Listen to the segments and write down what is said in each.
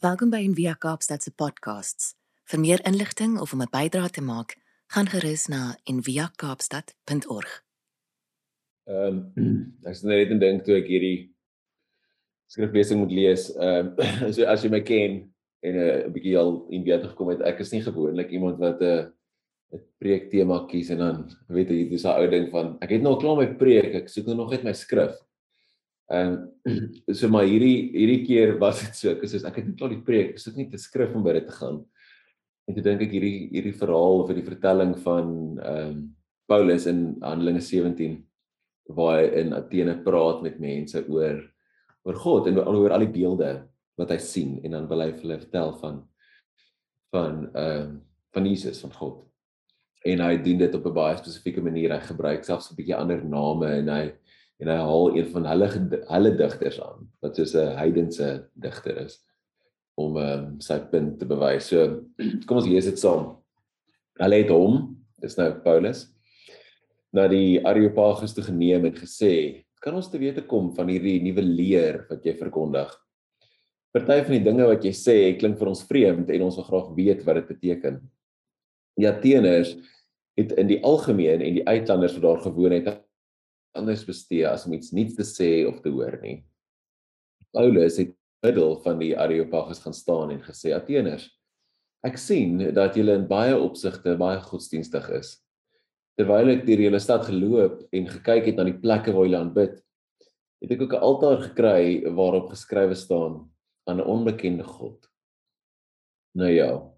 Welkom by Envia Kaapstad se podcasts. Vir meer inligting of om 'n bydrae te maak, gaan gerus na enviakaapstad.org. Ehm um, ek sien net en dink toe ek hierdie skriflesing moet lees, ehm um, so as jy my ken en eh, 'n uh, bietjie al in weet gekom het, ek is nie gewoonlik iemand wat 'n uh, 'n preek tema kies en dan weet jy dis 'n ou ding van ek het nou klaar my preek, ek soek nou nog net my skrif. Ehm um, so maar hierdie hierdie keer was dit so, ek sê ek het net klaar die preek, ek soek net 'n skrif om by dit te gaan. En toe dink ek hierdie hierdie verhaal of die vertelling van ehm um, Paulus in Handelinge 17 waar hy in Athene praat met mense oor oor God en oor al die beelde wat hy sien en dan wil hy vir hulle vertel van van ehm um, van Jesus van God. En hy doen dit op 'n baie spesifieke manier. Hy gebruik selfs 'n bietjie ander name en hy en hy haal een van hulle hulle digters aan wat soos 'n heidense digter is om um, sy punt te bewys. So kom ons lees dit saam. Hulle het hom, dis nou Paulus, na die Areopagus toe geneem en gesê: "Kan ons te wete kom van hierdie nuwe leer wat jy verkondig?" Party van die dinge wat jy sê klink vir ons vreemd en ons wil graag weet wat dit beteken. Die Ateners het in die algemeen en die uitlanders wat daar gewoon het anders bestee as om iets nuuts te sê of te hoor nie. Paulus het middel van die Areopagus gaan staan en gesê Ateners Ek sien dat julle in baie opsigte baie godsdienstig is. Terwyl ek deur julle stad geloop en gekyk het na die plekke waar julle aanbid, het ek ook 'n altaar gekry waarop geskrywe staan aan 'n onbekende God. Nou ja.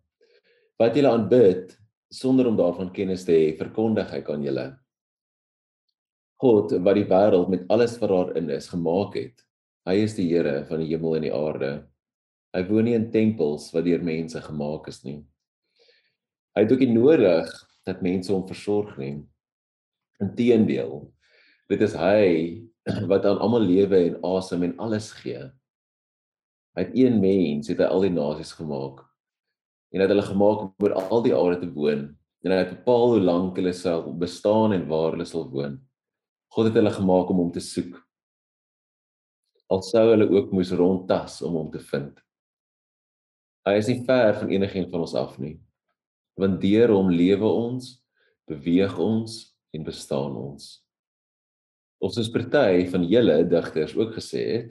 Wat julle aanbid sonder om daarvan kennis te hê, verkondig ek aan julle. God wat die wêreld met alles wat daarin is gemaak het. Hy is die Here van die hemel en die aarde. Hy woon nie in tempels wat deur mense gemaak is nie. Hy het ook nie nodig dat mense hom versorg nie. Inteendeel, dit is hy wat aan almal lewe en asem en alles gee. Hy het een mens het hy al die nasies gemaak en het hulle gemaak om oor al die aarde te woon en hy het bepaal hoe lank hulle sal bestaan en waar hulle sal woon. God het hulle gemaak om hom te soek. Al sou hulle ook moes rondtas om hom te vind. Hy is nie ver van enigiemand van ons af nie. Want deur hom lewe ons, beweeg ons en bestaan ons. Ons is party van julle digters ook gesê het,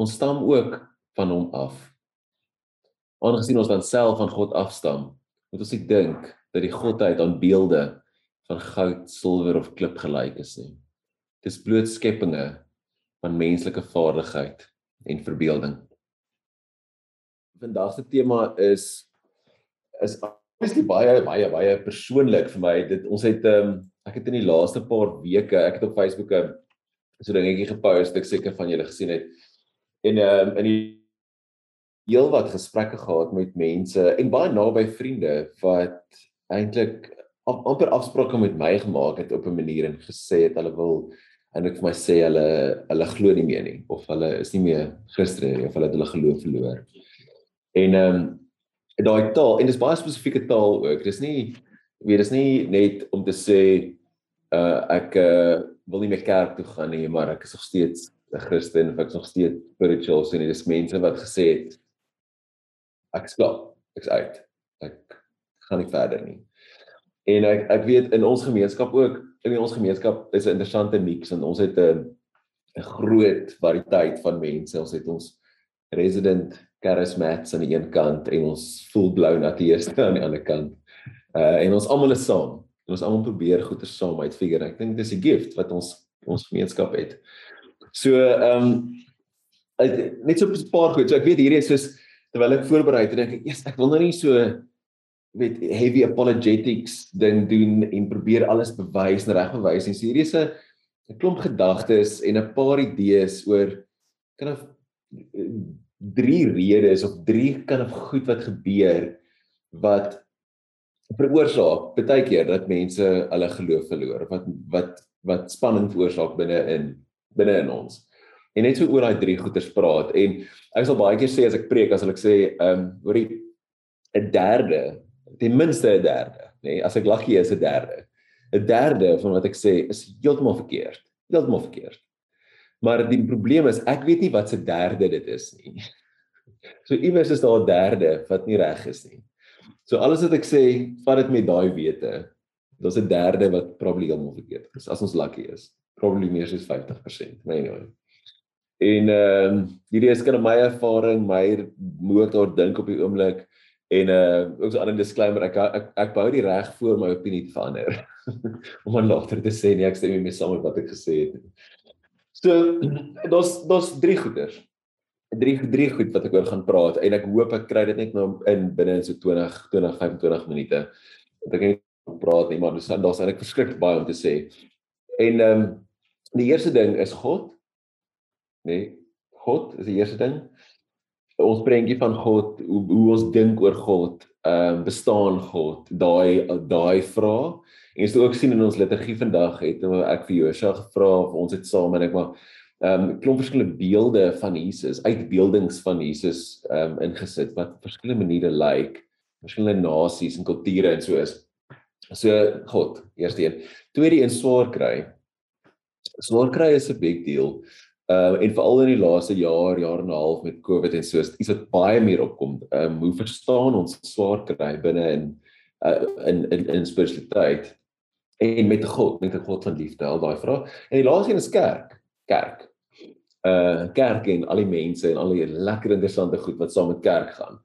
ons stam ook van hom af. Aangesien ons dan self van God afstam, moet ons nie dink dat die godheid aan beelde van goud, silwer of klip gelyk is nie. Dis bloot skepinge van menslike vaardigheid en verbeelding. Vandag se tema is is obviously baie baie baie persoonlik vir my. Dit ons het um, ek het in die laaste paar weke, ek het op Facebook 'n so dingetjie gepost, ek seker van julle gesien het. En um, in die heel wat gesprekke gehad met mense en baie naby vriende wat eintlik amper afsprake met my gemaak het op 'n manier en gesê het hulle wil en ek vir my sê hulle hulle glo nie meer nie of hulle is nie meer Christen nie of hulle het hulle geloof verloor. En ehm um, daai taal en dis baie spesifieke taal ook. Dis nie weet dis nie net om te sê uh ek uh, wil nie meer kerk toe gaan nie, maar ek is nog steeds 'n Christen of ek is nog steeds spiritual. Nie dis mense wat gesê het ek stop, ek's uit. Ek gaan nie verder nie. En ek ek weet in ons gemeenskap ook, in ons gemeenskap is 'n interessante mix en ons het 'n 'n groot variëteit van mense. Ons het ons resident charismats aan die een kant en ons full blown atheïste aan die ander kant. Uh en ons almal is saam. Ons almal probeer goeie saam uitfigure. Ek dink dis 'n gift wat ons ons gemeenskap het. So ehm um, net so 'n paar goed. So ek weet hierdie is soos terwyl ek voorberei het, dink ek, "Jesus, ek wil nou nie so weet heavy apologetics ding doen en probeer alles bewys en reg bewys nie. So hierdie is 'n 'n klomp gedagtes en 'n paar idees oor kan of drie redes of drie kan of goed wat gebeur wat veroorsaak baie keer dat mense hulle geloof verloor wat wat wat spanning veroorsaak binne in binne in ons en net so oor daai drie goeters praat en ek sal baie keer sê as ek preek as ek sê ehm um, hoorie 'n derde ten minste 'n derde nê nee, as ek hier is 'n derde 'n derde van wat ek sê is heeltemal verkeerd heeltemal verkeerd maar die probleem is ek weet nie wat se derde dit is nie So iewers is daar 'n derde wat nie reg is nie. So alles wat ek sê, vat dit met daai wete. Daar's 'n derde wat probably heeltemal verkeerd is as ons lucky is. Probably meer as 50%, maar anyway. En ehm um, hierdie is kan my ervaring, my hoe ek daar dink op die oomblik en uh ook 'n ander disclaimer, ek ek, ek bou die reg voor my opinie te verander. om aan later te sê nee, ek stem nie mee saam met wat ek gesê het nie. So daar's daar's drie goeders drie drie goed wat ek oor gaan praat en ek hoop ek kry dit net nou in binne in so 20 20 25 minute. Want ek net praat nie maar dis daar's eintlik verskriklik baie om te sê. En ehm um, die eerste ding is God. Nee, God is die eerste ding. Ons prentjie van God, hoe, hoe ons dink oor God, ehm um, bestaan God, daai daai vraag. En jy sal ook sien in ons liturgie vandag het ek vir Josua gevra of ons het saam en ek maar ehm um, klomp verskillende beelde van Jesus, uitbeeldings van Jesus ehm um, ingesit wat verskillende maniere lyk, like, verskillende nasies en kulture en so is. So God, eerste een. Tweede een swaar kry. Swaar kry is 'n big deal. Ehm uh, en veral in die laaste jaar, jaar en 'n half met COVID en so is iets wat baie meer opkom. Ehm um, hoe verstaan ons swaar kry binne in uh, in in in spiritualiteit en met God, met 'n God van liefde, al daai vrae. En die laaste een is kerk. Kerk uh kerk en al die mense en al die lekker interessante goed wat saam met kerk gaan.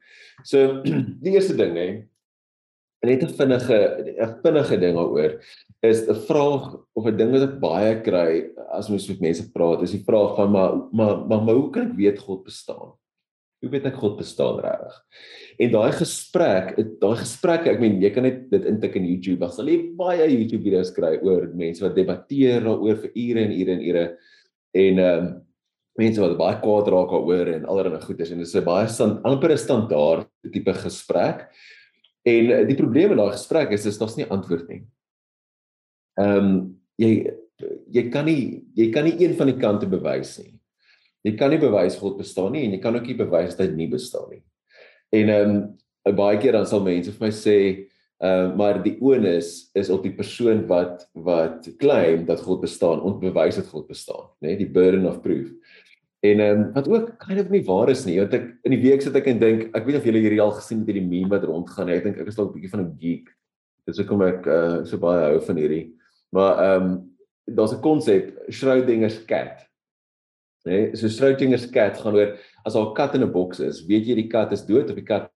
So die eerste ding hè net 'n vinnige 'n vinnige ding daaroor is 'n vraag of 'n ding wat ek baie kry as mens met mense praat is die vraag van maar maar maar, maar hoe kan ek weet God bestaan? Hoe weet ek God bestaan regtig? En daai gesprek, daai gesprekke, ek meen jy kan net dit intik in YouTube, daar sal jy baie YouTube video's kry oor mense wat debatteer daaroor vir ure en ure en ure en ehm um, mense wat baie kwaad raak daaroor en allerlei goeders en dit is 'n baie stand, amper 'n standaard tipe gesprek. En die probleem in daai gesprek is is daar's nie antwoord nie. Ehm um, jy jy kan nie jy kan nie een van die kante bewys nie. Jy kan nie bewys God bestaan nie en jy kan ook nie bewys dat hy nie bestaan nie. En ehm um, baie keer dan sal mense vir my sê uh maar die onus is op die persoon wat wat claim dat God bestaan, ontbewys dat God bestaan, nê, nee? die burden of proof. En ehm um, wat ook kind of nie waar is nie, want ek in die week sit ek en dink, ek weet of julle hierdie al gesien het hierdie meme wat rondgaan. Ek dink ek is dalk 'n bietjie van 'n geek. Dis hoekom ek uh so baie hou van hierdie. Maar ehm um, daar's 'n konsep, Schrödinger's cat. Nee, so Schrödinger's cat gaan oor as daar 'n kat in 'n boks is, weet jy die kat is dood of die kat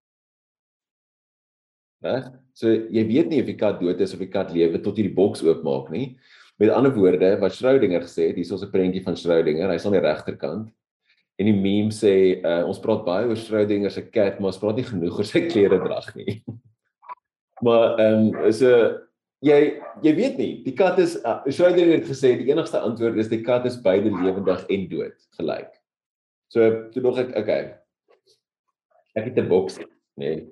Reg? So jy weet nie of die kat dood is of die kat lewe tot jy die boks oopmaak nie. Met ander woorde, wat Schrödinger gesê het, hier is ons 'n prentjie van Schrödinger, hy's aan die regterkant. En die meme sê uh, ons praat baie oor Schrödinger se kat, maar ons praat nie genoeg oor sy klere drag nie. maar ehm um, so jy jy weet nie, die kat is uh, Schrödinger het gesê die enigste antwoord is die kat is beide lewendig en dood gelyk. So toe nog ek okay. Ek het 'n boks, nee.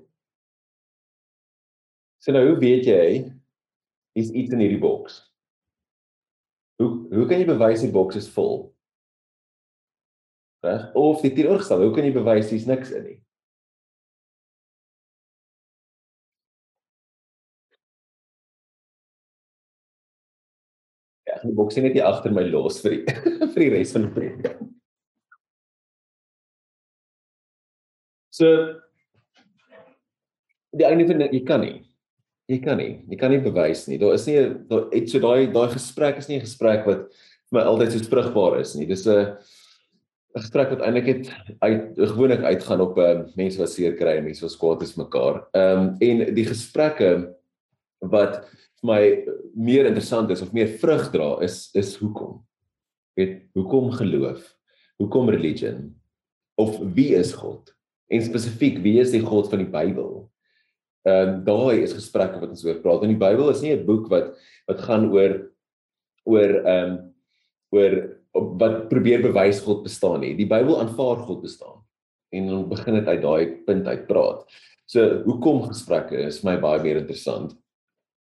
So nou hoe weet jy is iets in hierdie boks? Hoe hoe kan jy bewys die boks is vol? Reg? Of die teenoorgestel, hoe kan jy bewys hier's niks in nie? Die boks is net hier agter my los vir die vir die res van die preek. So die einde van jy kan nie. Jy kan nie. Jy kan nie bewys nie. Daar is nie daar het so daai daai gesprek is nie 'n gesprek wat vir my altyd so vrugbaar is nie. Dis 'n 'n gesprek wat eintlik het uit gewoonlik uitgaan op uh, mense wat seer kry en mense wat kwaad is mekaar. Ehm um, en die gesprekke wat vir my meer interessant is of meer vrug dra is is hoekom. Weet hoekom geloof? Hoekom religion? Of wie is God? En spesifiek, wie is die God van die Bybel? Ehm um, daai is gesprekke wat ons oor praat. In die Bybel is nie 'n boek wat wat gaan oor oor ehm um, oor wat probeer bewys God bestaan nie. Die Bybel aanvaar God bestaan. En dan begin dit uit daai punt uit praat. So hoekom gesprekke is vir my baie meer interessant.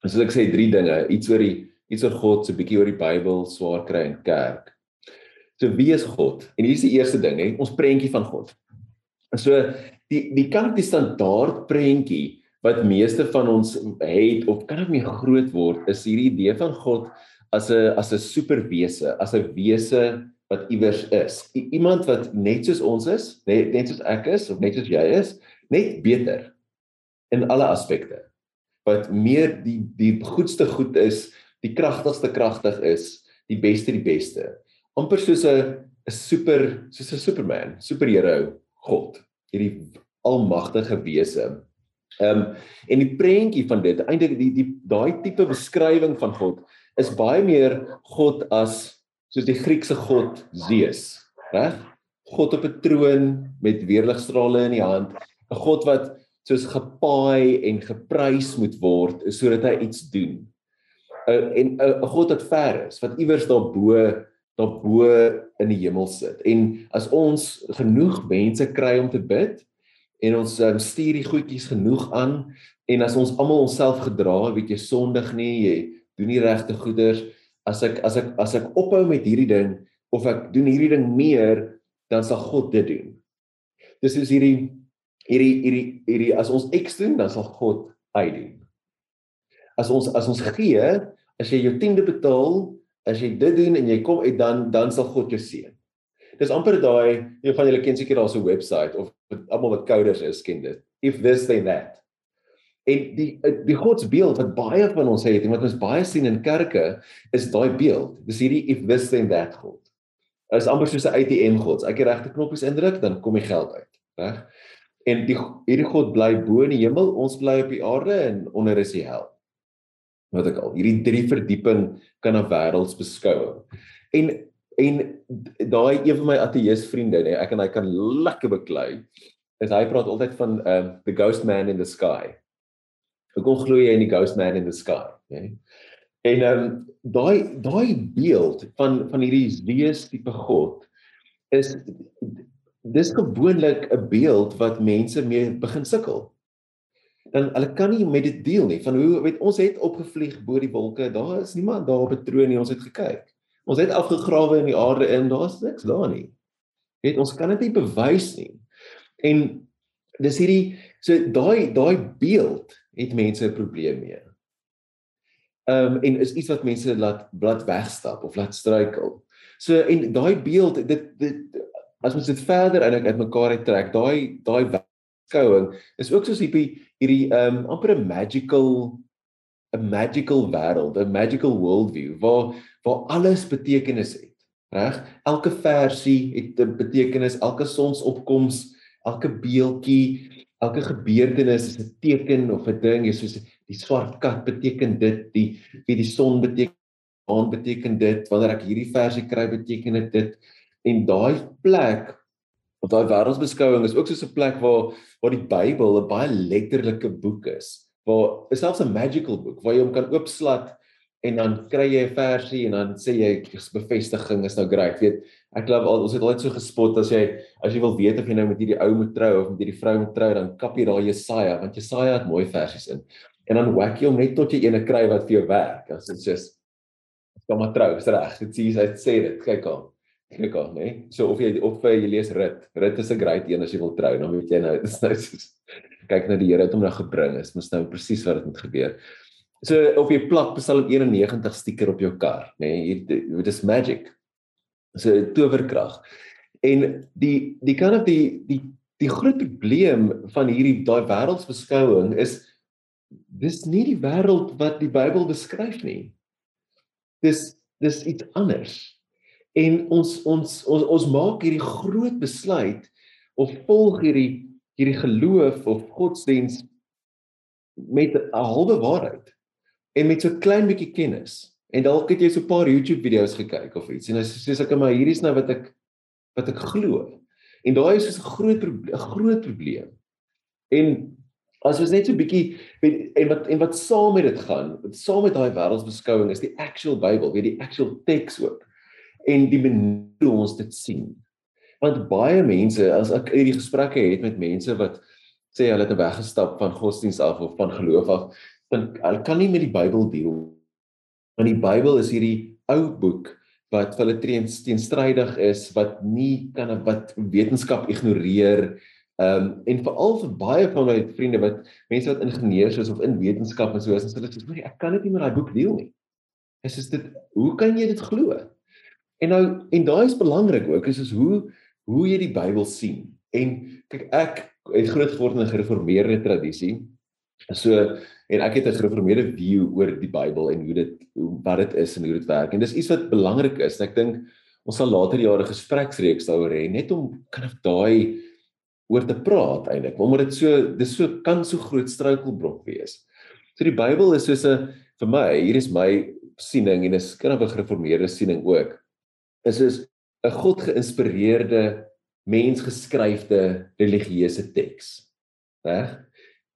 As ek sê drie dinge, iets oor die iets oor God, so 'n bietjie oor die Bybel, swaar kry en kerk. So wie is God? En hier is die eerste ding, hè, ons prentjie van God. So die die kan die standaard prentjie wat meeste van ons het of kan dit meer groot word is hierdie idee van God as 'n as 'n superwese, as 'n wese wat iewers is. I iemand wat net soos ons is, net, net soos ek is of net soos jy is, net beter in alle aspekte. Wat meer die die goedste goed is, die kragtigste kragtig is, die beste die beste. amper soos 'n 'n super soos 'n superman, superheld God, hierdie almagtige wese. Ehm um, en die prentjie van dit, eintlik die die daai tipe beskrywing van God is baie meer God as soos die Griekse god Zeus, reg? God op 'n troon met weerligstrale in die hand, 'n god wat soos gepaai en geprys moet word sodat hy iets doen. 'n en 'n god wat ver is, wat iewers daarbo daarbo in die hemel sit. En as ons genoeg mense kry om te bid en ons um, stuur die goedjies genoeg aan en as ons almal onsself gedra, weet jy sondig nie, jy doen nie regte goeders as ek as ek as ek ophou met hierdie ding of ek doen hierdie ding meer dan sal God dit doen. Dis is hierdie hierdie hierdie hierdie as ons X doen dan sal God Y doen. As ons as ons gee, as jy jou tiende betaal, as jy dit doen en jy kom uit dan dan sal God jou seën. Dis amper daai een van julle ken seker daar's 'n webwerf of almal wat coders is ken dit. If this then that. En die die godsbeeld wat baie van ons het en wat ons baie sien in kerke is daai beeld. Dis hierdie if this then that God. Is amper soos 'n ATM God. Ek het regte knoppies indruk dan kom die geld uit, reg? En die hierdie God bly bo in die hemel, ons bly op die aarde en onder is die hel. Wat ek al hierdie drie verdieping kan 'n wêrelds beskou. En en daai een van my ateïs vriende, nee, ek en hy kan lekker beklei. Is hy praat altyd van um the ghost man in the sky Hoekom glo jy in die ghost man in the sky, né? En ehm um, daai daai beeld van van hierdie wees tipe God is dis gewoonlik 'n beeld wat mense mee begin sukkel. Dan hulle kan nie met dit deel nie van hoe weet ons het opgevlieg bo die wolke, daar is niemand daar op 'n troon nie, ons het gekyk. Ons het afgegrawe in die aarde in, daar's niks daar nie. Weet ons kan dit nie bewys nie. En dis hierdie so daai daai beeld het mense 'n probleem mee. Ehm um, en is iets wat mense laat blad wegstap of laat struikel. So en daai beeld dit dit as ons dit verder eintlik uitmekaar uittrek, daai daai skouing is ook soos hierdie hierdie um, amper 'n magical 'n magical wêreld, 'n magical worldview waar waar alles betekenis het. Reg? Elke versie het 'n betekenis, elke sonsopkoms, elke beeltjie, elke gebeurtenis is 'n teken of 'n ding, jy soos die swart kat beteken dit, die wie die son beteken, maan beteken dit, wanneer ek hierdie versie kry beteken dit dit en daai plek of daai wêreldsbeskouing is ook soos 'n plek waar waar die Bybel 'n baie letterlike boek is, waar is selfs 'n magical boek waar jy hom kan oopslat en dan kry jy 'n versie en dan sê jy bevestiging is nou great. Weet, ek glo al ons het altyd so gespot as jy as jy wil weet of jy nou met hierdie ou moet trou of met hierdie vrou moet trou, dan kap jy daai Jesaja want Jesaja het mooi versies in. En dan whack jy hom net tot jy eene kry wat vir jou werk. As dit is kom maar trou, is reg. Dit sê hy sê dit. Kyk aan. Kyk aan, né? So of jy of jy lees rit. Rit is 'n great een as jy wil trou, dan weet jy nou dis nou soos kyk na die Here het hom nou gebring. Is mos nou presies wat dit moet gebeur. So of jy plak Psalm 91 stiker op jou kar, nê? Nee, dit is magic. So towerkrag. En die die kan of die die die groot probleem van hierdie daai wêreldsbeskouing is dis nie die wêreld wat die Bybel beskryf nie. Dis dis iets anders. En ons ons ons ons maak hierdie groot besluit of volg hierdie hierdie geloof of godsdiens met 'n halwe waarheid en met so klein bietjie kennis en dalk het jy so 'n paar YouTube video's gekyk of iets en as sê ek maar hierdie is nou wat ek wat ek glo. En daai is so 'n groot 'n groot probleem. En as ons net so 'n bietjie en wat en wat saam met dit gaan, saam met daai wêreldsbeskouing is die actual Bybel, weet die actual teks ook en die manier hoe ons dit sien. Want baie mense as ek hierdie gesprekke het met mense wat sê hulle het nou weggestap van godsdiens af of van geloof af, dan hulle kan nie met die Bybel deel want die Bybel is hierdie ou boek wat hulle teenstrydig is wat nie kan wat wetenskap ignoreer Ehm um, en veral vir baie van my vriende wat mense wat ingenieurs is of in wetenskap en so is, hulle sê ek kan dit nie met daai boek deel nie. Is is dit hoe kan jy dit glo? En nou en daai is belangrik ook is is hoe hoe jy die Bybel sien. En kyk ek het groot geword in 'n gereformeerde tradisie. So en ek het 'n gereformeerde view oor die Bybel en hoe dit wat dit is en hoe dit werk. En dis iets wat belangrik is. Ek dink ons sal later jare gespreksreeks daaroor hê net om kan of daai oor te praat eintlik. Omdat dit so dis so kan so groot struikelblok wees. So die Bybel is soos 'n vir my, hier is my siening en is kan 'n gereformeerde siening ook. Is is 'n God geïnspireerde mensgeskryfde religieuse teks. Reg?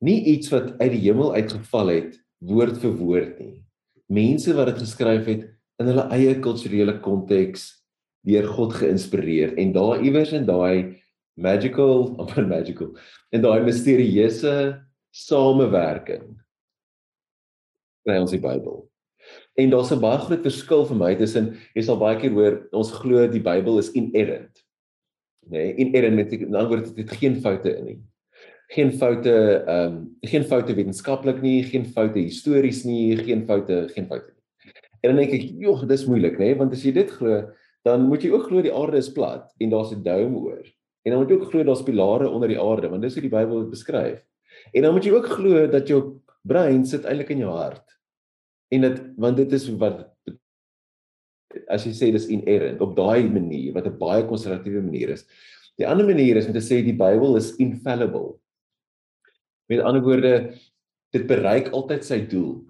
Nie iets wat uit die hemel uitgeval het woord vir woord nie. Mense wat dit geskryf het in hulle eie kulturele konteks deur God geïnspireer en daar iewers in daai magical, amper magical, in daai misterieuse samewerking kry ons die Bybel. En daar's 'n baie groot verskil vir my tussen jy sal baie keer hoor ons glo die Bybel is inerrant. Nee, inerrant met 'n ander woord dit het geen foute in nie. Geen foute ehm um, geen foute wetenskaplik nie, geen foute histories nie, geen foute, geen foute nie. En dan dink ek, "Jog, dis moeilik, nê, nee? want as jy dit glo, dan moet jy ook glo die aarde is plat en daar's 'n dome oor. En dan moet jy ook glo daar's pilare onder die aarde, want dis hoe die Bybel dit beskryf. En dan moet jy ook glo dat jou brein sit eintlik in jou hart en dit want dit is wat as jy sê dis inerrant op daai manier wat 'n baie konservatiewe manier is. Die ander manier is om te sê die Bybel is infallible. Met ander woorde dit bereik altyd sy doel.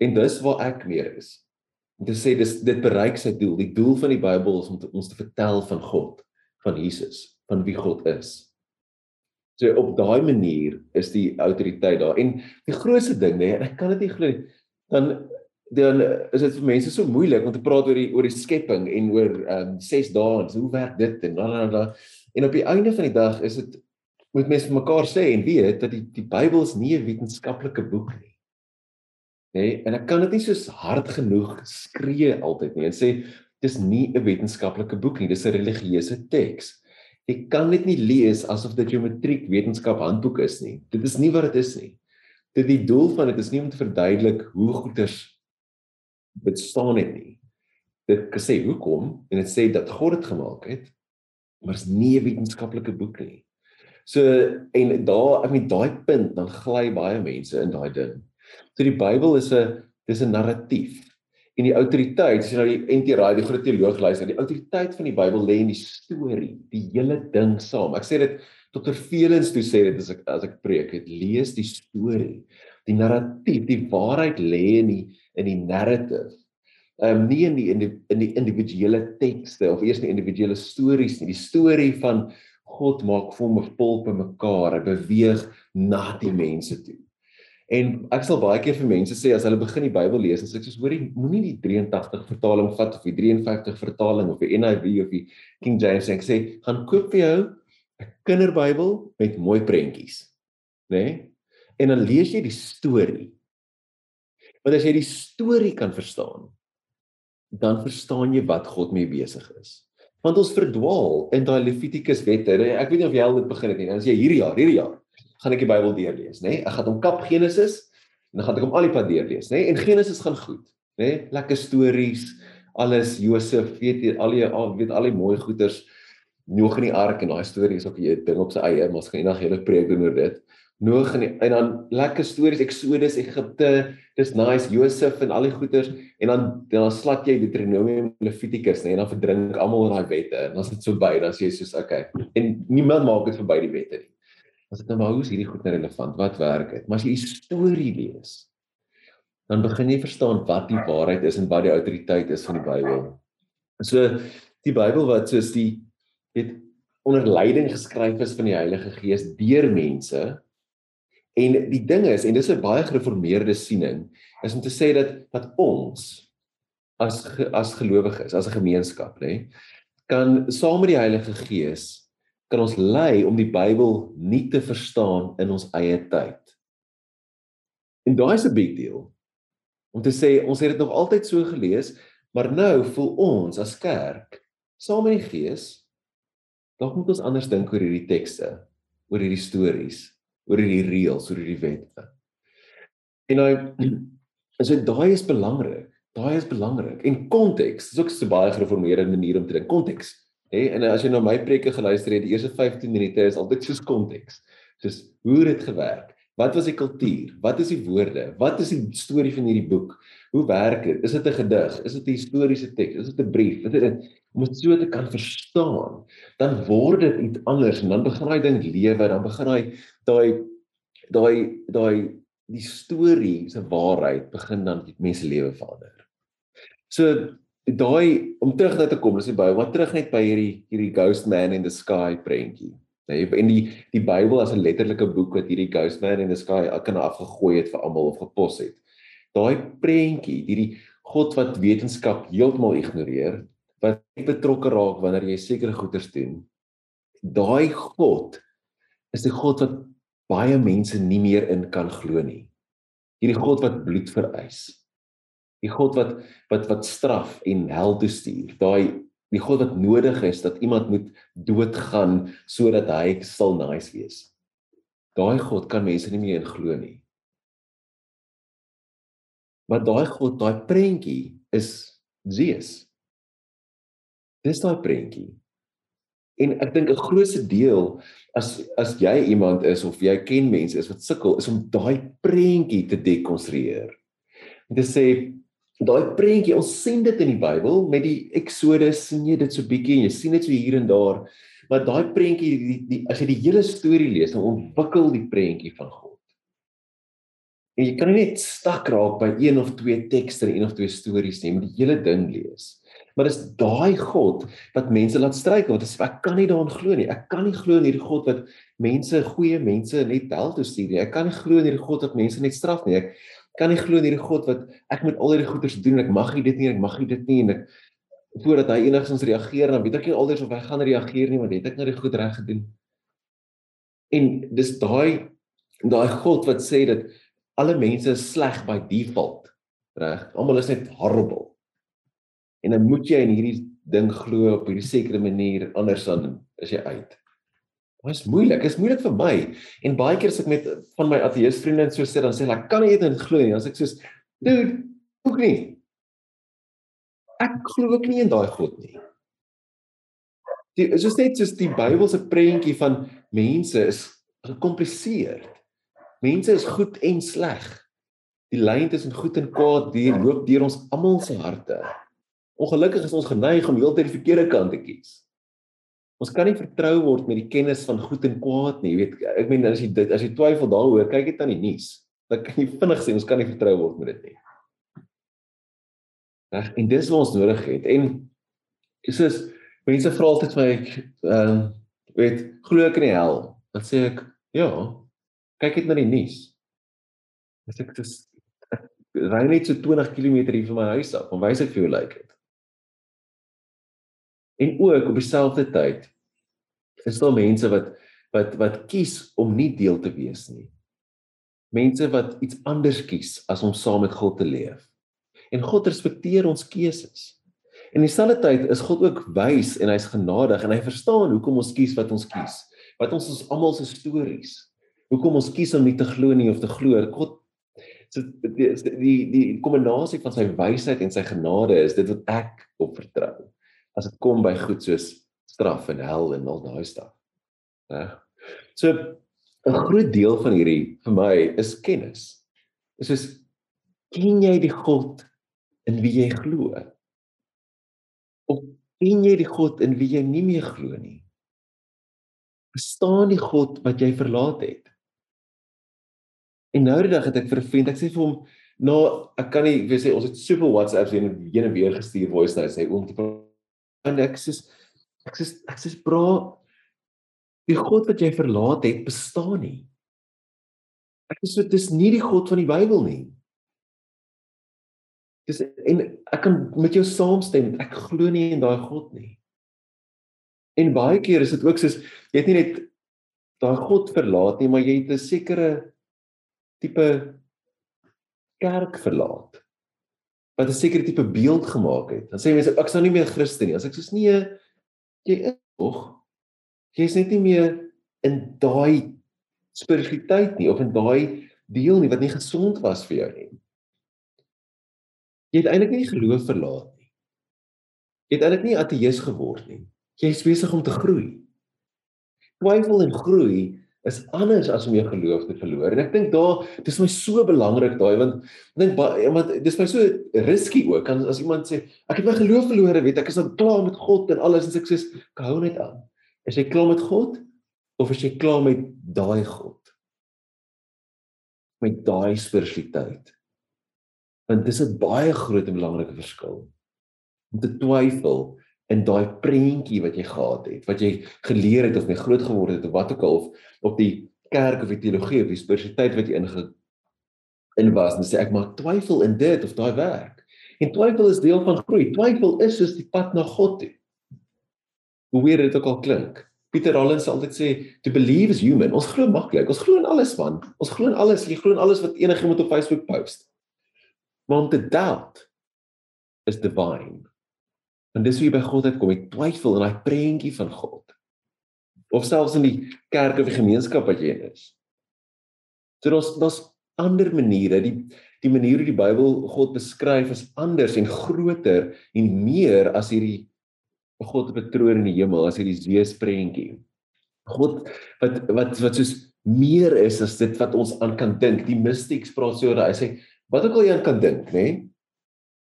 En dis waar ek meer is. Om te sê dis dit bereik sy doel. Die doel van die Bybel is om te, ons te vertel van God, van Jesus, van wie God is. So op daai manier is die autoriteit daar. En die grootste ding, nee, ek kan dit nie glo nie dan dan is dit vir mense so moeilik om te praat oor die oor die skepping en oor ehm um, 6 dae en hoe werk dit en dan dan en op die einde van die dag is dit moet mense vir mekaar sê en weet dat die die Bybel is nie 'n wetenskaplike boek nie. Nê? Nee, en ek kan dit nie so hard genoeg skree altyd nie en sê dis nie 'n wetenskaplike boek nie, dis 'n religieuse teks. Jy kan dit nie lees asof dit jou matriek wetenskap handboek is nie. Dit is nie wat dit is nie dit die doel van dit is nie om te verduidelik hoe goeders bestaan het nie. Dit sê hoekom en dit sê dat God dit gemaak het, maar is nie 'n wetenskaplike boek nie. So en daar, ek meen daai punt dan gly baie mense in daai ding. So die Bybel is 'n dis 'n narratief. En die autoriteit, as jy nou die NT Raai, die groot teoloog luister, die autoriteit van die Bybel lê in die storie, die hele ding saam. Ek sê dit Dr. Velens toe sê dit as ek as ek preek, het lees die storie, die narratief, die waarheid lê in die in die narrative. Ehm um, nie in die in die, in die individuele tekste of eers die individuele stories nie. Die storie van God maak hom 'n pulp in mekaar, hy beweeg na die mense toe. En ek sal baie keer vir mense sê as hulle begin die Bybel lees, sê ek soos hoorie, moenie die 83 vertaling vat of die 53 vertaling of die NIV of die King James en sê gaan koop vir jou 'n kinderbybel met mooi prentjies, né? Nee? En dan lees jy die storie. Want as jy die storie kan verstaan, dan verstaan jy wat God mee besig is. Want ons verdwaal in daai Levitikus wette. Ek weet nie of jy al dit begin het nie. Dan as jy hierdie jaar, hierdie jaar, gaan ek die Bybel deurlees, né? Nee? Ek gaan hom kap Genesis en dan gaan ek hom al die pad deurlees, né? Nee? En Genesis gaan goed, né? Nee? Lekker stories, alles Josef, weet jy, al die weet al die mooi goeters. Noag in die ark en daai storie is ook 'n ding op sy eie, maar ons gaan eendag hele preek doen oor dit. Noag en, en dan lekker stories Exodus, Egipte, dis nice, Josef en al die goeters en dan dan slat jy Deuteronomium Levitikus nee, en dan verdrink almal in daai wette en is dit so by dan sê jy soos okay. En niemand maak dit verby die wette nie. As dit nou maar hoe is hierdie goed nou relevant? Wat werk dit? Maar as jy die storie lees, dan begin jy verstaan wat die waarheid is en wat die autoriteit is van die Bybel. So die Bybel wat soos die het onder leiding geskryf is van die Heilige Gees deur mense. En die ding is en dis 'n baie gereformeerde siening is om te sê dat dat ons as as gelowiges, as 'n gemeenskap, nê, kan saam met die Heilige Gees kan ons lei om die Bybel nie te verstaan in ons eie tyd. En daai is 'n big deal. Om te sê ons het dit nog altyd so gelees, maar nou voel ons as kerk saam met die Gees dalk moet ons anders dink oor hierdie tekste, oor hierdie stories, oor hierdie reëls, oor hierdie wette. En nou is dit daai is belangrik Daai is belangrik. En konteks, dis ook so baie gereformeerde manier om te dink. Konteks. Hè, en as jy na my preke geluister het, die eerste 15 minute is altyd soos konteks. Soos hoe het dit gewerk? Wat was die kultuur? Wat is die woorde? Wat is die storie van hierdie boek? Hoe werk dit? Is dit 'n gedig? Is dit 'n historiese teks? Is dit 'n brief? Is dit om dit so te kan verstaan, dan word dit iets anders en dan begin daai ding lewe, dan begin daai daai daai daai die storie se waarheid begin dan die mense lewe verander. So daai om terug na te kom, dis die Bybel, maar terug net by hierdie hierdie ghost man in the sky prentjie. Nee, en die die Bybel as 'n letterlike boek wat hierdie ghost man in the sky kan afgegooi het vir almal of gepos het. Daai prentjie, hierdie God wat wetenskap heeltemal ignoreer, wat betrokke raak wanneer jy sekere goeders doen. Daai God is die God wat baie mense nie meer in kan glo nie. Hierdie God wat bloed vereis. Die God wat wat wat straf en hel toe stuur. Daai die God wat nodig is dat iemand moet doodgaan sodat hy sal nice wees. Daai God kan mense nie meer in glo nie. Maar daai God, daai prentjie is Zeus. Dis daai prentjie. En ek dink 'n grootste deel as as jy iemand is of jy ken mense is wat sukkel is om daai prentjie te dekonstrueer. Om te sê daai prentjie ons sien dit in die Bybel met die Exodus sien jy dit so bietjie en jy sien dit so hier en daar maar daai prentjie die, die as jy die hele storie lees dan ontwikkel die prentjie van God. En jy kan net stak raak by een of twee tekste en een of twee stories nie, moet die hele ding lees. Maar dis daai God wat mense laat struikel want ek kan nie daarin glo nie. Ek kan nie glo in hierdie God wat mense goeie mense net hel toe stuur nie. Ek kan nie glo in hierdie God wat mense net straf nie. Ek kan nie glo in hierdie God wat ek moet al hierdie goeders doen en ek mag nie dit nie, ek mag nie dit nie en ek voordat hy enigstens reageer dan weet ek nie alders of hy gaan reageer nie want het ek nou die goed reg gedoen. En dis daai daai God wat sê dat alle mense is sleg by default, reg? Almal is net horrible. En dan moet jy in hierdie ding glo op hierdie sekere manier anders dan is jy uit. Dit is moeilik. Dit is moeilik vir my. En baie keer as ek met van my ateïs vriende en so sit dan sê hulle ek kan nie dit glo nie. Dan sê ek soos dude, ook nie. Ek glo ook nie in daai God nie. Dit is net soos die Bybelse prentjie van mense is gekompliseerd. Mense is goed en sleg. Die lyn tussen goed en kwaad deur loop deur ons almal se harte. Ongelukkig is ons geneig om heeltyd die verkeerde kant te kies. Ons kan nie vertrou word met die kennis van goed en kwaad nie. Jy weet, ek meen as jy dit as jy twyfel daaroor, kyk dit aan die nuus. Dan kan jy vinnig sien ons kan nie vertrou word met dit nie. Reg, en dis wat ons nodig het. En soos mense vra altyd vir my ehm uh, weet, glo ek in die hel? Dan sê ek, ja, kyk net na die nuus. As ek dis ry net so 20 km hier van my huis af, dan wys ek vir jou lyk like dit. En ook op dieselfde tyd is daar mense wat wat wat kies om nie deel te wees nie. Mense wat iets anders kies as om saam met God te leef. En God respekteer ons keuses. En dieselfde tyd is God ook wys en hy's genadig en hy verstaan hoekom ons kies wat ons kies. Wat ons ons almal se stories. Hoekom ons kies om nie te glo nie of te glo. God so die die die kombinasie van sy wysheid en sy genade is dit wat ek op vertrou as dit kom by goed soos straf en hel en al daai staf. Reg? So 'n groot deel van hierdie vir my is kennis. Is soos ken jy die God in wie jy glo? Of ken jy die God in wie jy nie meer glo nie? Verstaan die God wat jy verlaat het? En nou die dag het ek vir 'n vriend, ek sê vir hom, "Nou, ek kan nie, weet jy, ons het soveel WhatsApps heen en weer gestuur voice notes, hy om te en ek sê ek sê ek sê bra die God wat jy verlaat het bestaan nie. Ek sê dis nie die God van die Bybel nie. Dis en ek kan met jou saamstem, ek glo nie in daai God nie. En baie keer is dit ook soos jy het nie net daai God verlaat nie, maar jy het 'n sekere tipe kerk verlaat wat 'n sekere tipe beeld gemaak het. Dan sê mense ek sou nie meer Christen nie. As ek sê nee, jy is tog jy's net nie meer in daai spiritualiteit nie of in daai deel nie wat nie gesond was vir jou nie. Jy het eintlik nie geloof verlaat nie. Jy het eintlik nie ateïs geword nie. Jy is besig om te groei. Twyfel en groei is anders as om jou geloof te verloor. En ek dink daar dis my so belangrik daai want dink want dis my so risky ook as, as iemand sê ek het my geloof verloor, weet ek is nou klaar met God en alles en ek sê ek hou net aan. Is jy klaar met God of is jy klaar met daai God? Met daai spiritualiteit. Want dis 'n baie groot en belangrike verskil. Om te twyfel in daai prentjie wat jy gehad het, wat jy geleer het of jy groot geword het of wat ook al of op die kerk of die teologie of die spiritualiteit wat jy inge in was en sê ek maak twyfel in dit of daai werk. En twyfel is deel van groei. Twyfel is soos die pad na God toe. Hoe weer dit ook al klink. Pieter Rollins sal altyd sê to believe is human. Ons glo maklik. Ons glo in alles man. Ons glo in alles. Jy glo in alles wat enigiemand op Facebook post. Om te doubt is divine. En dis hoe jy by God uitkom, jy twyfel in daai prentjie van God. Of selfs in die kerk of die gemeenskap wat jy in is. So daar's daar's ander maniere, die die manier hoe die Bybel God beskryf is anders en groter en meer as hierdie God op 'n troon in die hemel, as hierdie Zeus prentjie. God wat wat wat soos meer is as dit wat ons aan kan dink. Die mystics praat so oor, hy sê wat ook al jy aan kan dink, nê? Nee?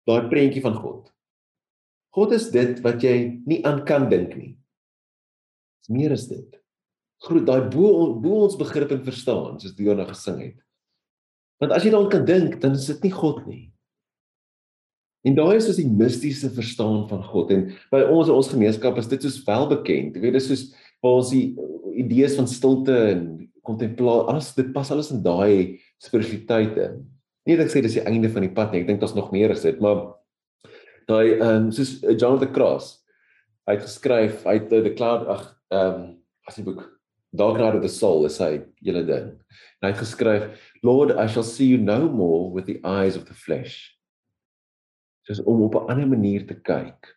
Daai prentjie van God. God is dit wat jy nie aan kan dink nie. Dis meer as dit. Groot daai bo bo ons begrip en verstaan, soos Diona gesing het. Want as jy daaraan kan dink, dan is dit nie God nie. En daai is soos die mistiese verstaan van God en by ons ons gemeenskap is dit soos welbekend. Jy weet dis soos waar ons die idees van stilte en kontemplasie, alles dit pas alles in daai spiritualiteite. Nie dat ek sê dis die einde van die pad nie. Ek dink daar's nog meer as dit, maar daai ehm um, soos eh, Jonathan Cross hy het geskryf hy het the cloud ag ehm um, as 'n boek Dark Night of the Soul is hy julle ding. En hy het geskryf Lord I shall see you no more with the eyes of the flesh. Soos om op 'n ander manier te kyk.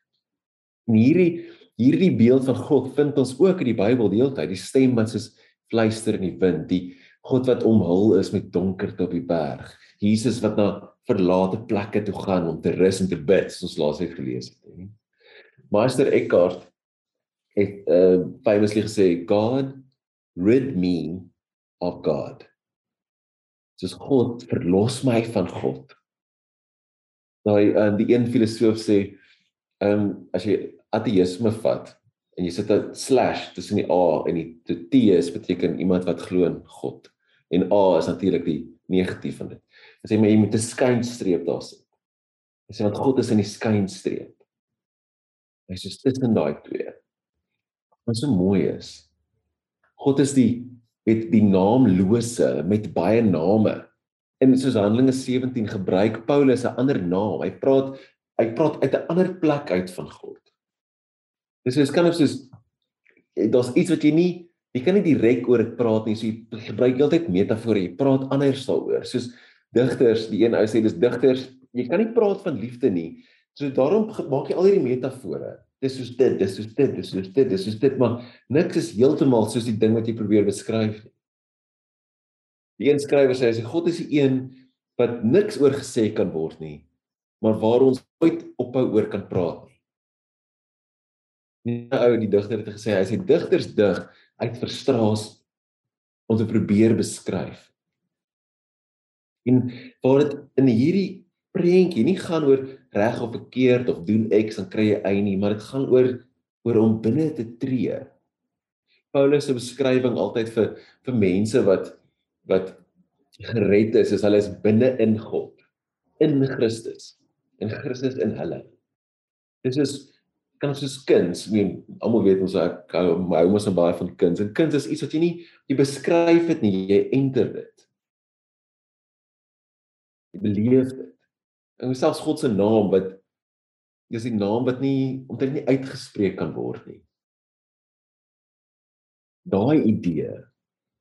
En hierdie hierdie beeld van God vind ons ook in die Bybel deeltyd die stem wat soos fluister in die wind die God wat omhul is met donkerte op die berg. Jesus wat na verlate plekke toe gaan om te rus en te bid, soos ons laas het gelees het. Meester Eckhart het uh famously gesê God rid me of God. Dis God verlos my van God. Daai uh, die een filosoof sê ehm um, as jy ateïsme vat en jy sit 'n slash tussen die A en die, T is beteken iemand wat glo in God en A is natuurlik die negatief van dit. Hy sê maar jy moet 'n skynstreep daar sit. Hy sê want God is in die skynstreep. Hy sê tussen daai twee. Wat so mooi is. God is die met die naamlose met baie name. In soos Handelinge 17 gebruik Paulus 'n ander naam. Hy praat hy praat uit 'n ander plek uit van God. Dis is kan of soos daar's iets wat jy nie jy kan nie direk oor dit praat nie. So jy gebruik heeltyd metafore. Jy praat anders daaroor. Soos digters, die een ou sê dis digters, jy kan nie praat van liefde nie. So daarom maak jy al hierdie metafore. Dis soos dit, dis soos dit, dis soos dit, dis soos dit, maar niks is heeltemal soos die ding wat jy probeer beskryf nie. Die een skrywer sê hy sê God is die een wat niks oor gesê kan word nie, maar waar ons ooit ophou oor kan praat nie. Die ou die digter het gesê hy sê digters dig uit frustrasie om te probeer beskryf. En waar dit in hierdie prentjie nie gaan oor reg of verkeerd of doen X dan kry jy Y nie, maar dit gaan oor oor om binne te tree. Paulus se beskrywing altyd vir vir mense wat wat gered is, is hulle is binne in God, in Christus, in Christus in hulle. Dis is kan soos kinds, ek meen almal weet ons ek hou my ouma se baie van kinds. En kinds is iets wat jy nie jy beskryf dit nie, jy enter dit. Jy beleef dit. En selfs God se naam wat is die naam wat nie omtrent nie uitgespreek kan word nie. Daai idee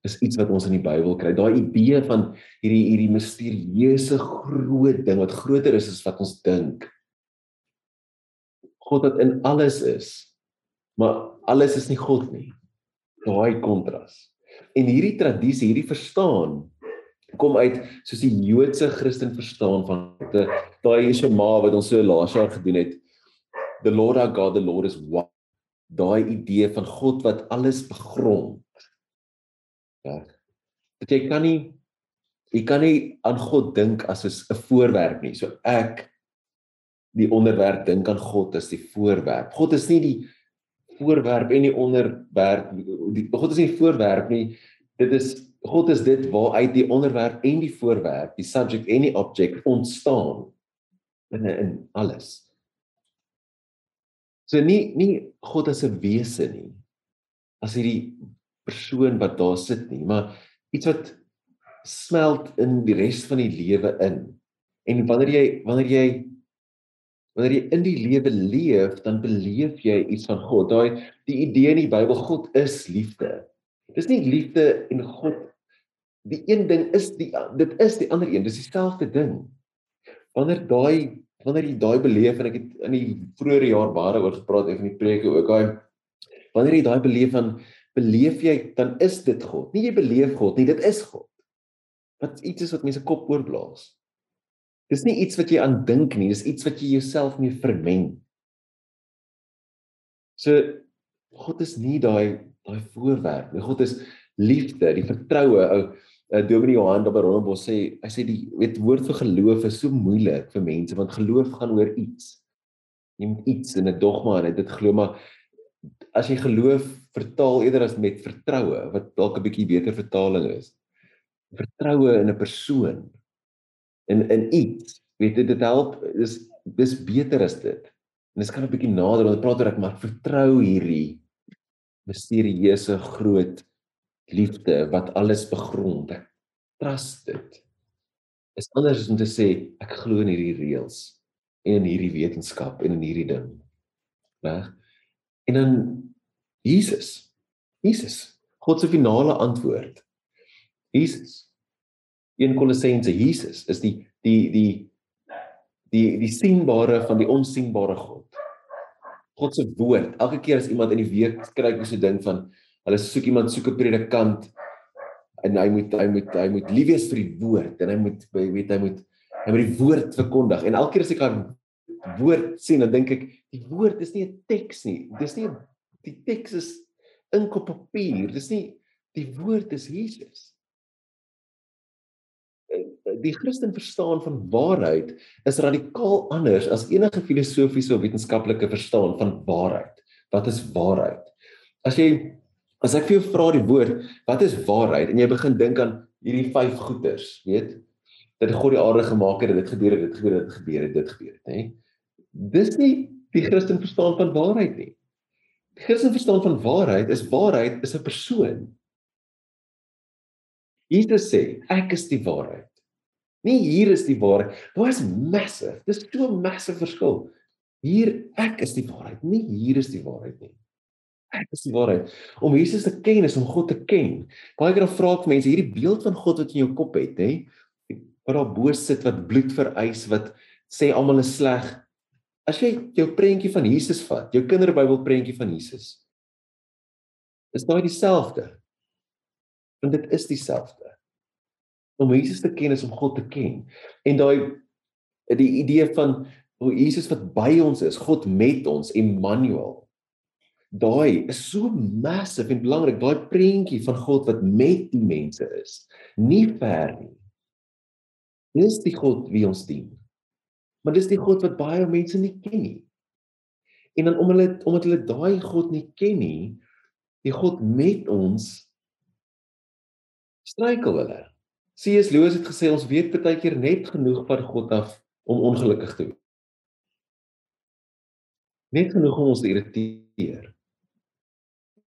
is iets wat ons in die Bybel kry. Daai idee van hierdie hierdie misterieuse groot ding wat groter is as wat ons dink. God wat in alles is. Maar alles is nie God nie. Daai kontras. En hierdie tradisie, hierdie verstaan kom uit soos die Joodse Christen verstaan van daai Shema wat ons so laas jaar gedoen het. The Lord our God, the Lord is one. Daai idee van God wat alles begrond. Ja. Dat jy kan nie jy kan nie aan God dink as 'n voorwerp nie. So ek die onderwerp dink aan God as die voorwerp. God is nie die voorwerp en die onderwerp die God is nie die voorwerp nie. Dit is God is dit waaruit die onderwerp en die voorwerp, die subject en die object ontstaan in in alles. So nie nie God as 'n wese nie. As hierdie persoon wat daar sit nie, maar iets wat smelt in die res van die lewe in. En wanneer jy wanneer jy wanneer jy in die lewe leef, dan beleef jy iets van God. Daai die idee in die Bybel God is liefde. Dis nie liefde en God die een ding is die dit is die ander een, dis dieselfde ding. Wanneer daai wanneer jy daai beleef en ek het in die vroeë jaar baie oor gepraat en in die preke ook daai wanneer jy daai beleef van beleef jy dan is dit God. Nie jy beleef God nie, dit is God. Wat iets is wat mense kop oorblaas. Dis nie iets wat jy aan dink nie, dis iets wat jy jouself mee vermeng. So God is nie daai daai voorwerp nie. God is liefde, die vertroue. Ou uh, Dominee Johan by Rondebos sê, hy sê die weet woord vir geloof is so moeilik vir mense want geloof gaan oor iets. Jy moet iets in 'n dogma en dit glo maar as jy geloof vertaal eerder as met vertroue wat dalk 'n bietjie beter vertaling is. Vertroue in 'n persoon in in iets. Weet jy dit help dis dis beter as dit. En dit kan 'n bietjie nader want praat oor ek maar vertrou hierdie misterieuse groot liefde wat alles begrond. Trust dit. Is anders om te sê ek glo in hierdie reëls en in hierdie wetenskap en in hierdie ding. Reg? En dan Jesus. Jesus. God se finale antwoord. Jesus. In Kolossense Jesus is die die die die die sienbare van die onsigbare God. God se woord. Elke keer as iemand in die week kry ek so 'n ding van hulle soek iemand soek 'n predikant en hy moet hy moet hy moet lief wees vir die woord en hy moet weet hy moet hy moet die woord verkondig. En elke keer as ek aan woord sien dan dink ek die woord is nie 'n teks nie. Dis nie die teks is ink op papier. Dis nie die woord is Jesus. Die Christen verstaan van waarheid is radikaal anders as enige filosofiese of wetenskaplike verstaan van waarheid. Wat is waarheid? As jy as ek vir jou vra die woord, wat is waarheid en jy begin dink aan hierdie vyf goeters, weet? Dat God die aarde gemaak het, dit gebeur het, dit gebeur het, dit gebeur het, dit gebeur het, hè? Dis nie die Christen verstaan van waarheid nie. Die Christen verstaan van waarheid is waarheid is 'n persoon. Jesus sê, ek is die waarheid. Nie hier is die waarheid. Dit is massive. Dis so 'n massive verskil. Hier ek is die waarheid, nie hier is die waarheid nie. Ek is die waarheid. Om Jesus te ken is om God te ken. Baie keer vra ek mense hierdie beeld van God wat in jou kop het, hè? Wat daar bo sit wat bloed vereis wat sê almal is sleg. As jy jou prentjie van Jesus vat, jou kinderbybel prentjie van Jesus. Is daai dieselfde? Want dit is dieselfde om Jesus te ken is om God te ken. En daai die idee van hoe Jesus wat by ons is, God met ons, Emmanuel. Daai is so massive en belangrik, daai prentjie van God wat met die mense is, nie ver nie. Dis die God wie ons dien. Maar dis die God wat baie mense nie ken nie. En dan om hulle omdat hulle daai God nie ken nie, die God met ons struikel hulle. C.S. Lewis het gesê ons weet baie keer net genoeg van God af om ongelukkig te wees. Net genoeg om ons te irriteer.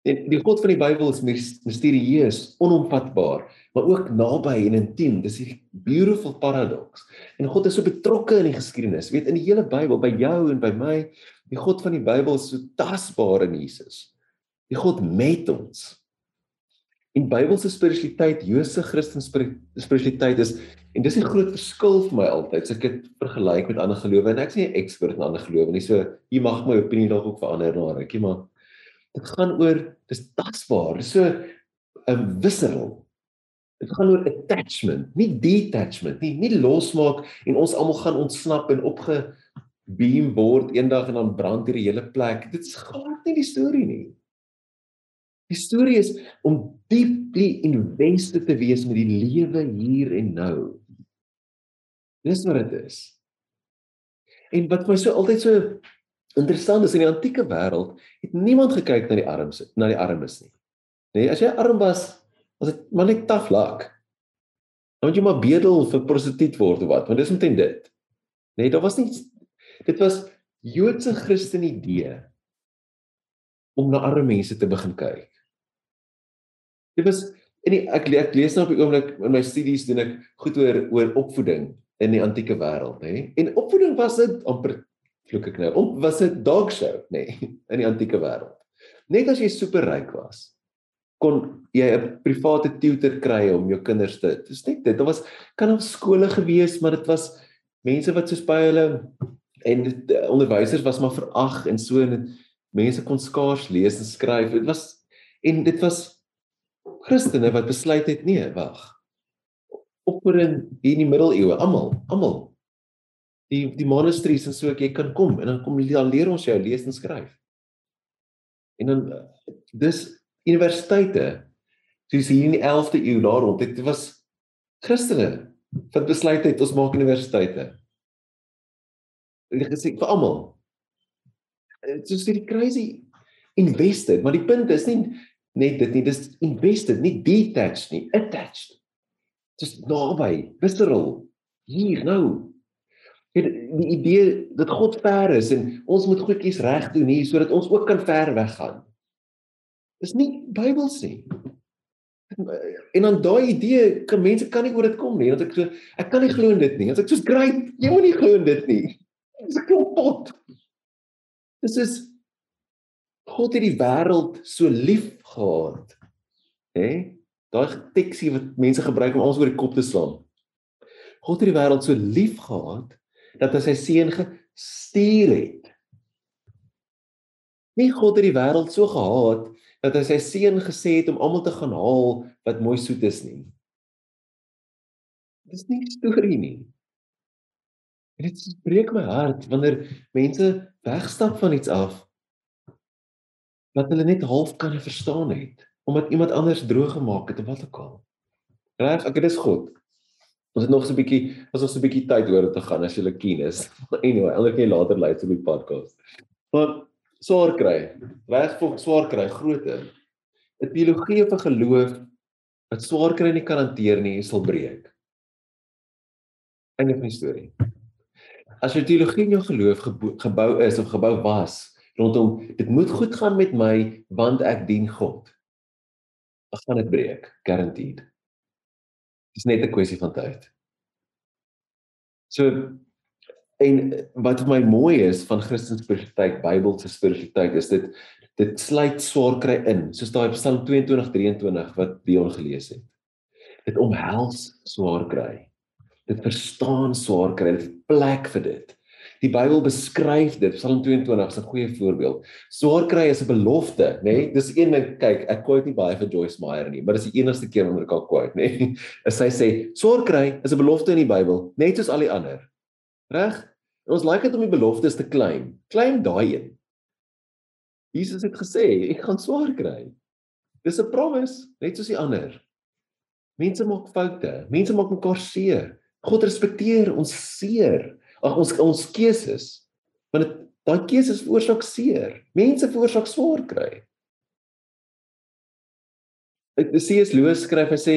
En die God van die Bybel is misterieus, onomvatbaar, maar ook naby en intiem. Dis hierdie beautiful paradox. En God is so betrokke in die geskiedenis. Weet in die hele Bybel, by jou en by my, die God van die Bybel is so tasbaar in Jesus. Die God met ons. En Bybelse spiritualiteit, Joodse Christen spiritualiteit is en dis 'n groot verskil vir my altyd. As ek dit vergelyk met ander gelowe en ek nie 'n ekspert in ander gelowe nie. So jy mag my opinie dalk ook verander na rukkie, maar dit gaan oor dis tasbaar. Dis so 'n visceral. Dit gaan oor attachment, nie detachment nie, nie losmaak en ons almal gaan ontsnap en opge beam word eendag en dan brand hierdie hele plek. Dit is glad nie die storie nie. Die storie is om deeply invested te wees met die lewe hier en nou. Dis wat dit is. En wat my so altyd so interessant is in die antieke wêreld, het niemand gekyk na die armes, na die armes nie. Nee, as jy arm was, was dit maar net tough luck. Dan moet jy maar bedel vir prostituut word of wat, want dis omtrent dit. Nee, daar was nie dit was Joodse Christen idee om na arme mense te begin kyk. Dit was en ek ek lees nou op die oomblik in my studies doen ek goed oor oor opvoeding in die antieke wêreld, hè. En opvoeding was dit amper vloek ek nou. Op was dit dog show, nê, nee, in die antieke wêreld. Net as jy super ryk was, kon jy 'n private tutor kry om jou kinders te. Dis net dit. Dit was kan op skole gewees, maar dit was mense wat soos by hulle en die onderwysers was maar verag en so en mense kon skaars lees en skryf. Dit was en dit was Christene wat besluit het nee, wag. Opvoeding hier in die middeleeue, almal, almal. Die die monasteries en so ek jy kan kom en dan kom dan leer ons jou lees en skryf. En dan dis universiteite soos hier in die 11de eeu daar rond dit was Christene wat besluit het ons maak universiteite. Hulle gesê vir almal. Dit is die crazy invested, maar die punt is nie net dit nie, dis invested, nie detached nie, attached. Dis naby, visceral. Hier nou. Het die idee dat God ver is en ons moet goedjies reg doen hier sodat ons ook kan ver weg gaan. Dis nie Bybels nie. En dan daai idee, kan mense kan nie oor dit kom nie, want ek so ek kan nie glo in dit nie. As ek soos great, jy moet nie glo in dit nie. Dis 'n kompot. Dis is God het die wêreld so lief gehad. Hè? Daai teksie wat mense gebruik om ons oor die kop te slaan. God het die wêreld so lief gehad dat hy sy seun gestuur het. Nie God het die wêreld so gehaat dat hy sy seun gesê het om almal te gaan haal wat mooi soet is nie. Dis nie storie nie. En dit breek my hart wanneer mense wegstap van iets af wat hulle net half kan verstaan het omdat iemand anders droog gemaak het of wat ook al. Reg, ek dit is God. Ons het nog so 'n bietjie, ons het so 'n bietjie tyd oor te gaan as jy keen is. Anyway, anders kan jy later luister op die podcast. Maar swaar kry. Reg vir swaar kry, grootte. 'n Teologie of 'n geloof wat swaar kry nie kan hanteer nie, sal breek. Einde van die storie. As jou teologie en jou geloof gebou is of gebou was rondom dit moet goed gaan met my want ek dien God. Dan gaan dit breek, guaranteed. Dit is net 'n kwessie van tyd. So en wat vir my mooi is van Christelike spiritualiteit, Bybelse spiritualiteit is dit dit sluit swaar kry in, soos daai Psalm 22:23 wat Dion gelees het. Dit omhels swaar kry dit verstaan swaar kry, dit plek vir dit. Die Bybel beskryf dit, Psalm 22 is 'n goeie voorbeeld. Swaar kry is 'n belofte, nê? Nee? Dis een ding, kyk, ek quote nie baie vir Joyce Meyer nie, maar dis die enigste keer wanneer ek al quote, nê? Nee? Sy sê, swaar kry is 'n belofte in die Bybel, net soos al die ander. Reg? Ons like dit om die beloftes te claim. Claim daai een. Jesus het gesê, ek gaan swaar kry. Dis 'n promise, net soos die ander. Mense maak foute, mense maak mekaar seer. God respekteer ons seer, ons ons keuses. Want dit daai keuses veroorsaak seer. Mense veroorsaak swaar kry. Ek sê as Lewis skryf hy sê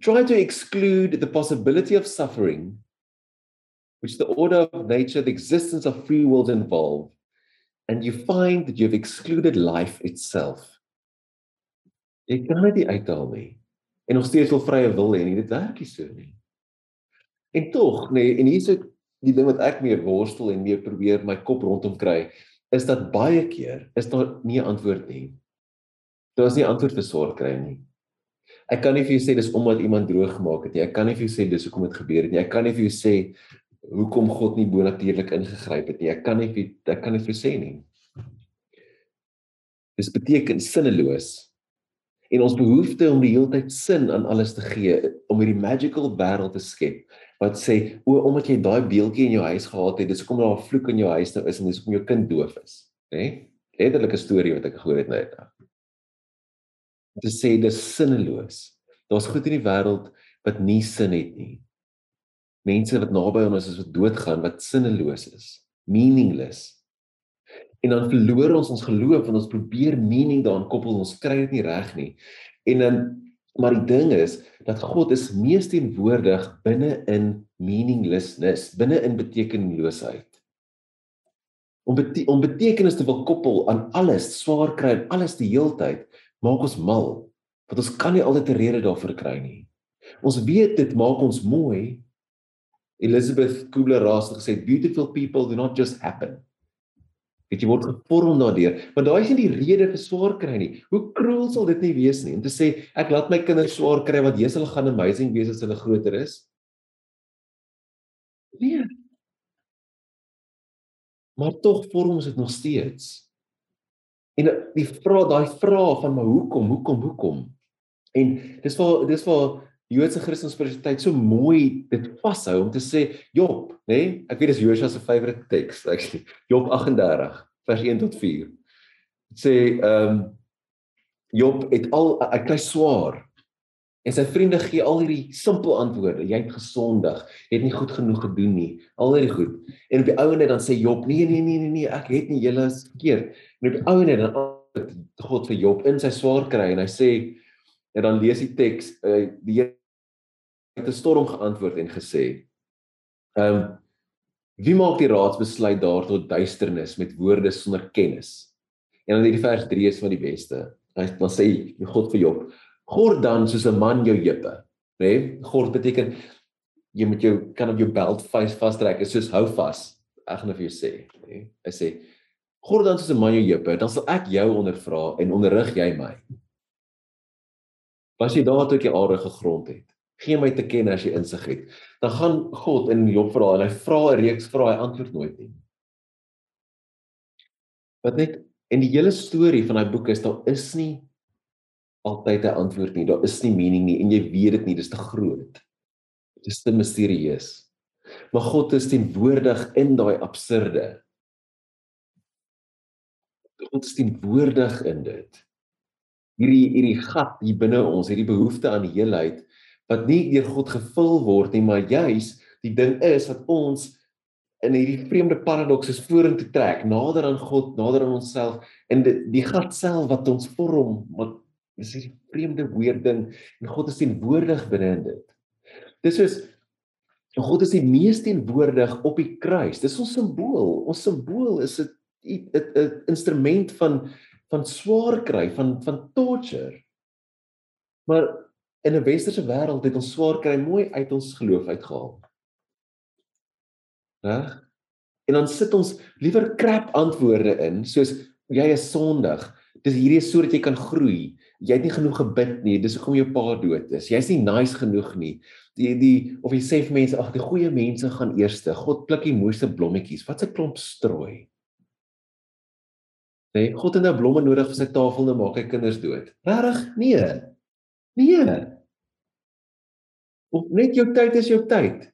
try to exclude the possibility of suffering which the order of nature the existence of free wills involve and you find that you've excluded life itself. Ek kan dit uithaal nie. En nog steeds wil vrye wil hê nie. Dit werk nie so nie. En tog, nê, nee, en hier's ek die ding wat ek meer worstel en meer probeer my kop rondom kry, is dat baie keer is daar nie 'n antwoord nie. Daar is nie 'n antwoord vir sorg kry nie. Ek kan nie vir jou sê dis omdat iemand droog gemaak het nie. Ek kan nie vir jou sê dis hoekom dit gebeur het nie. Ek kan nie vir jou sê hoekom God nie bonatuurlik ingegryp het nie. Ek kan nie vir ek kan nie vir jou sê nie. Dis beteken sinneloos. En ons behoefte om die hele tyd sin aan alles te gee, om hierdie magical wêreld te skep wat sê o omdat jy daai beeldjie in jou huis gehad het, dis hoekom daar 'n vloek in jou huis nou is en dis hoekom jou kind doof is, né? Nee? Letterlike storie wat ek gehoor het nou. Dit sê dis sinneloos. Daar's goed in die wêreld wat nie sin het nie. Mense wat naby aan ons is wat doodgaan wat sinneloos is, meaningless. En dan verloor ons ons geloof en ons probeer meaning daaraan koppel, ons kry dit nie reg nie. En dan maar die ding is dat God is mees teenwoordig binne in meaninglessness, binne in betekenloosheid. Om bete om betekenis te wil koppel aan alles, swaar kry en alles die heeltyd, maak ons mal want ons kan nie altyd 'n rede daarvoor kry nie. Ons weet dit maak ons mooi. Elizabeth Kubler-Ross het gesê beautiful people do not just happen. Dit word gevorm daardeur, maar daai is nie die rede vir swaar kry nie. Hoe cruel sal dit nie wees nie om te sê ek laat my kinders swaar kry want Jesus hulle gaan amazing wees as hulle groter is? Nee. Maar tog vorm ons dit nog steeds. En die vraag, daai vraag van maar hoekom, hoekom, hoekom? En dis waar dis waar Joodse Christenspiritualiteit so mooi dit vashou om te sê Job, nê? Nee? Ek weet dis Josua se favourite teks, actually. Job 38 vers 1 tot 4. Dit sê ehm um, Job het al hy kry swaar. En sy vriende gee al hierdie simpel antwoorde. Jy het gesondig, jy het nie goed genoeg gedoen nie. Al hierdie goed. En op die ouene dan sê Job, nee nee nee nee nee, ek het nie julle is verkeerd. En op die ouene dan God vir Job in sy swaar kry en hy sê en dan lees die teks uh, die Here het 'n storm geantwoord en gesê ehm um, wie maak die raadsbesluit daar tot duisternis met woorde sonder kennis? En dan hierdie vers 3 is van die beste. Hy dan sê God vir Job gord dan soos 'n man jou heupe nê? Nee? gord beteken jy moet jou kan op jou belt vas vastrek soos hou vas. Ek gaan vir jou sê nê? Nee? hy sê gord dan soos 'n man jou heupe dan sal ek jou ondervra en onderrig jy my. Was jy daar toe ek die aarde gegrond het gee my te ken as jy insig het. Dan gaan God in Job vra en hy vra 'n reeks vra hy antwoord nooit nie. Wat net en die hele storie van daai boek is daar is nie altyd 'n antwoord nie daar is nie meaning nie en jy weet dit nie dis te groot. Dit is te misterieus. Maar God is teenwoordig in daai absurde. God is teenwoordig in dit. Hierdie hierdie gat hier binne ons, hierdie behoefte aan heelheid wat nie deur God gevul word nie, maar juis die ding is dat ons in hierdie vreemde paradoks is vorentoe trek, nader aan God, nader aan onsself en die, die gat self wat ons vorm, wat is hierdie vreemde weird ding en God is teenwoordig binne in dit. Dis is God is die mees teenwoordig op die kruis. Dis ons simbool. Ons simbool is 'n 'n instrument van van swaar kry, van van torture. Maar in 'n westerse wêreld het ons swaar kry mooi uit ons geloof uitgehaal. Reg? En dan sit ons liewer krap antwoorde in soos jy is sondig. Dis hierdie is sodat jy kan groei. Jy het nie genoeg gebid nie. Dis hoekom jou pa dood is. Jy's nie nice genoeg nie. Die die of jy sê vir mense, ag, die goeie mense gaan eerste. God pluk die mooiste blommetjies. Wat 'n klomp strooi sê God het nou blomme nodig vir sy tafel nou maak hy kinders dood. Regtig? Nee. Nee. Of net jou tyd is jou tyd.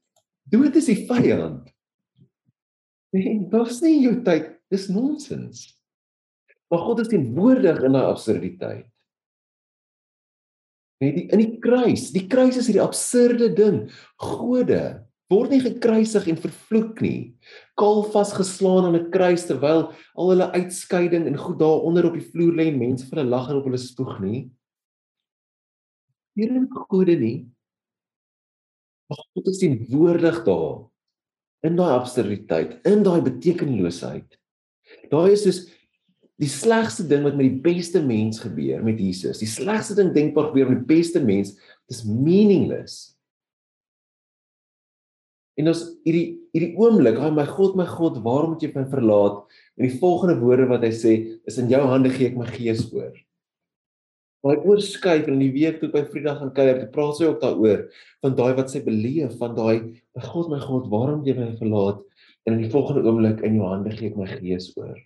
Dood is die vyand. Nee, dis nie jou tyd. Dis nonsens. Maar God is teenwoordig in daai absurditeit. Nee, die in die kruis. Die kruis is hierdie absurde ding. Gode word nie gekruisig en vervloek nie. Kaal vasgeslaan aan 'n kruis terwyl al hulle uitskeiding en goed daaronder op die vloer lê en mense vir hulle lag en op hulle spoeg nie. Hierdie gode nie. Maar God is teenwoordig daar in daai absurditeit, in daai betekenloosheid. Daai is dus die slegste ding wat met die beste mens gebeur met Jesus. Die slegste ding denkbaar gebeur met die beste mens, dis meaningless. En ons hierdie hierdie oomblik, "Ag my God, my God, waarom het jy my verlaat?" En die volgende woorde wat hy sê, is in jou hande gee ek my gees oor. Maar hy oorskuif in die week toe by Vrydag gaan kuier, toe praat sy ook daaroor van daai wat sy beleef van daai, "My God, my God, waarom jy my verlaat?" En in die volgende oomblik in jou hande gee ek my gees oor.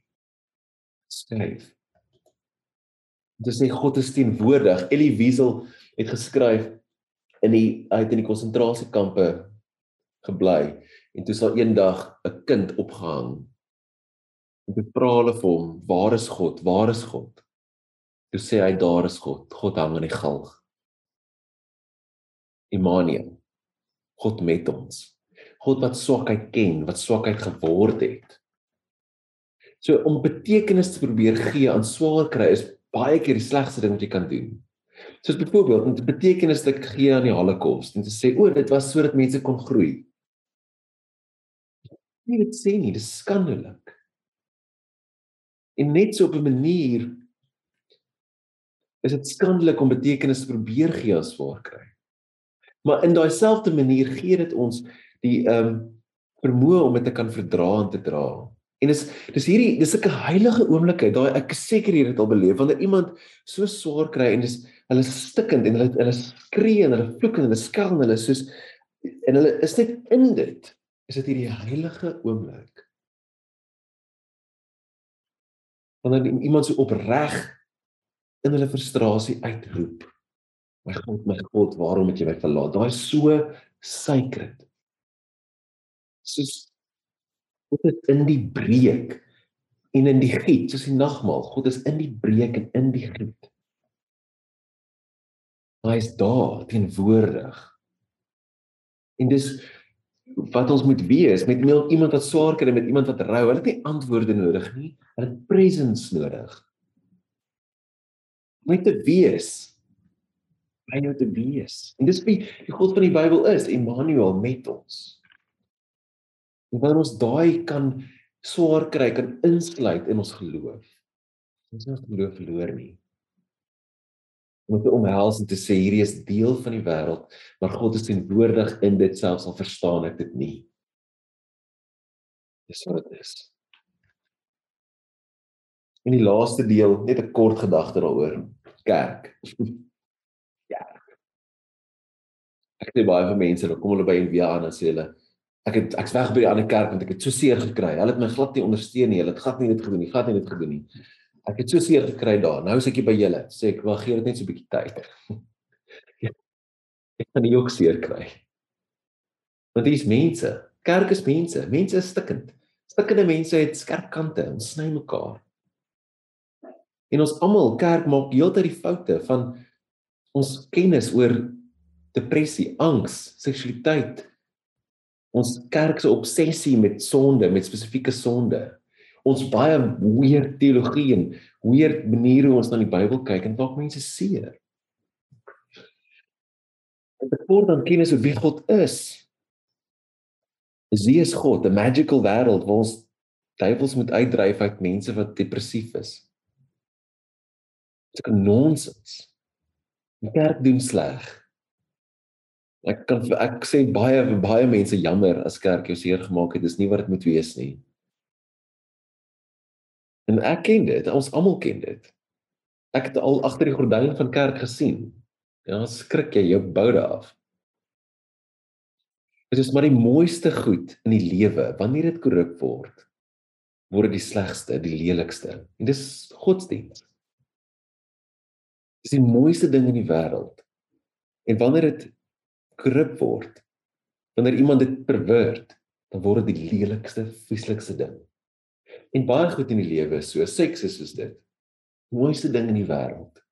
Skryf. Dit sê God is teenwoordig. Elie Wiesel het geskryf in die uit in die konsentrasiekampe gebly en toe sal eendag 'n kind opgehang. En dit vra hulle vir hom, "Waar is God? Waar is God?" Toe sê hy, "Daar is God. God hang aan die galg." Immanuel. God met ons. God wat swakheid ken, wat swakheid geword het. So om betekenis te probeer gee aan swaar kry is baie keer die slegste ding wat jy kan doen. Soos byvoorbeeld om betekenis te gee aan die Holocaust en te sê o, dit was sodat mense kon groei. Nie dit sê nie, dis skandelik. En net so op 'n manier is dit skandelik om betekenis te probeer gee aan swaar kry. Maar in daai selfde manier gee dit ons die ehm um, vermoë om dit te kan verdra en te dra. En dis dis hierdie dis 'n heilige oomblik uit. Daai ek seker het dit al beleef wanneer iemand so swaar kry en dis hulle is stikkend en hulle hulle skree en hulle vloek en hulle skel en hulle soos en hulle is net in dit. Is dit hierdie heilige oomblik? Wanneer iemand so opreg in hulle frustrasie uitroep. My God, my God, waarom het jy my verlaat? Daai so sacred. Soos God is in die breek en in die giet, soos die nagmaal. God is in die breek en in die giet. Hy is daar teenwoordig. En dis wat ons moet wees met iemand wat swaar kry met iemand wat rou. Hulle het nie antwoorde nodig nie. Hulle het presence nodig. Net te wees. Hy nou te wees. En dis wie die God van die Bybel is, Immanuel met ons. En wanneer ons daai kan swaar kry kan insluit in ons geloof. Ons nie geloof verloor nie om te omhels en te sê hierdie is deel van die wêreld, maar God is teenwoordig in dit selfs al verstaan ek dit nie. Dis wat dit is. In die laaste deel net 'n kort gedagte daaroor kerk. Ja. Ek sê baie van mense, dan kom hulle by NVA aan en sê hulle ek het ek's weg by die ander kerk want ek het so seer gekry. Hulle het my glad nie ondersteun nie. Hulle het glad nie dit gedoen nie. Glad nie dit gedoen nie. Ek het so seer gekry daar. Nou is ek hier by julle. Sê ek, "Wag, gee dit net so 'n bietjie tyd." ek gaan nie ook seer kry. Want dis mense. Kerk is mense. Mense is stikkend. Stikkende mense het skerp kante. Ons sny mekaar. En ons almal kerk maak heeltyd die foute van ons kennis oor depressie, angs, seksualiteit. Ons kerk se obsessie met sonde, met spesifieke sonde ons baie weird teologie en weird maniere hoe ons na die Bybel kyk en dalk mense seer. En dit word dan kennis oor wie God is. Is hy is God, 'n magical wêreld waar ons duiwels moet uitdryf uit mense wat depressief is. Dit is 'n nonsens. Die kerk doen sleg. Ek kan ek sê baie baie mense jammer as kerk jou seer gemaak het. Dis nie wat dit moet wees nie. En ek ken dit, ons almal ken dit. Ek het al agter die gordyn van kerk gesien. Ja, skrik jy jou boude af. Dit is maar die mooiste goed in die lewe wanneer dit korrup word. Word dit die slegste, die lelikste. En dis godsdienst. Dis die mooiste ding in die wêreld. En wanneer dit korrup word, wanneer iemand dit pervert, dan word dit die lelikste, vieslikste ding. En baie goed in die lewe is so seks is soos dit. Mooiste ding in die wêreld.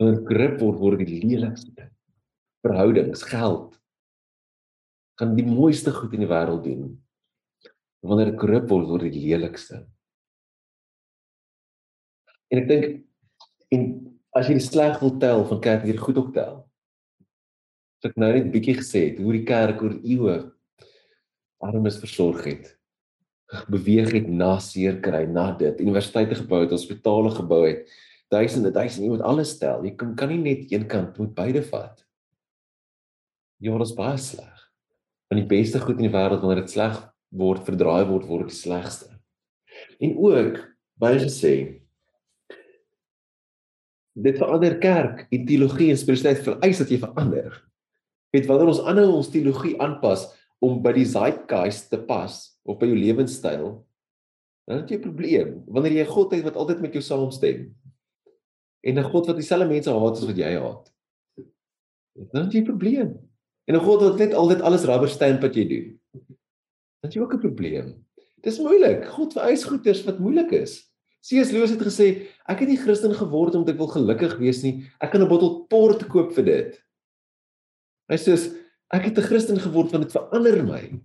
Wanneer grip word word die lelikste ding. Verhoudings, geld kan die mooiste goed in die wêreld doen. Wanneer dit grip word word die lelikste. En ek dink en as jy die sleg wil tel van kerk hier goed optel. So ek nou net 'n bietjie gesê het hoe die kerk oor eeue armes versorg het beweeg het na seer kry, na dit. Universiteite gebou het, hospitale gebou het, duisende, duisende, jy moet alles stel. Jy kan kan nie net een kant moet beide vat. Jy word baie sleg. Want die beste goed in die wêreld wanneer dit sleg word, verdraai word, word die slegste. En ook baie gesê dit verander kerk en teologie en spiritualiteit vereis dat jy verander. Weet wanneer ons aanhou ons teologie aanpas om by die zeitgeist te pas, of by jou lewenstyl, dan het jy 'n probleem. Wanneer jy 'n God het wat altyd met jou saamstem en 'n God wat dieselfde mense haat as wat jy haat. Dan jy 'n probleem. En 'n God wat net altyd alles rubber stamp wat jy doen. Dan jy ook 'n probleem. Dis moeilik. God vereis goeders wat moeilik is. C.S. Lewis het gesê, ek het nie Christen geword omdat ek wil gelukkig wees nie. Ek kan 'n bottel port koop vir dit. Hy sê ek het 'n Christen geword want dit verander my.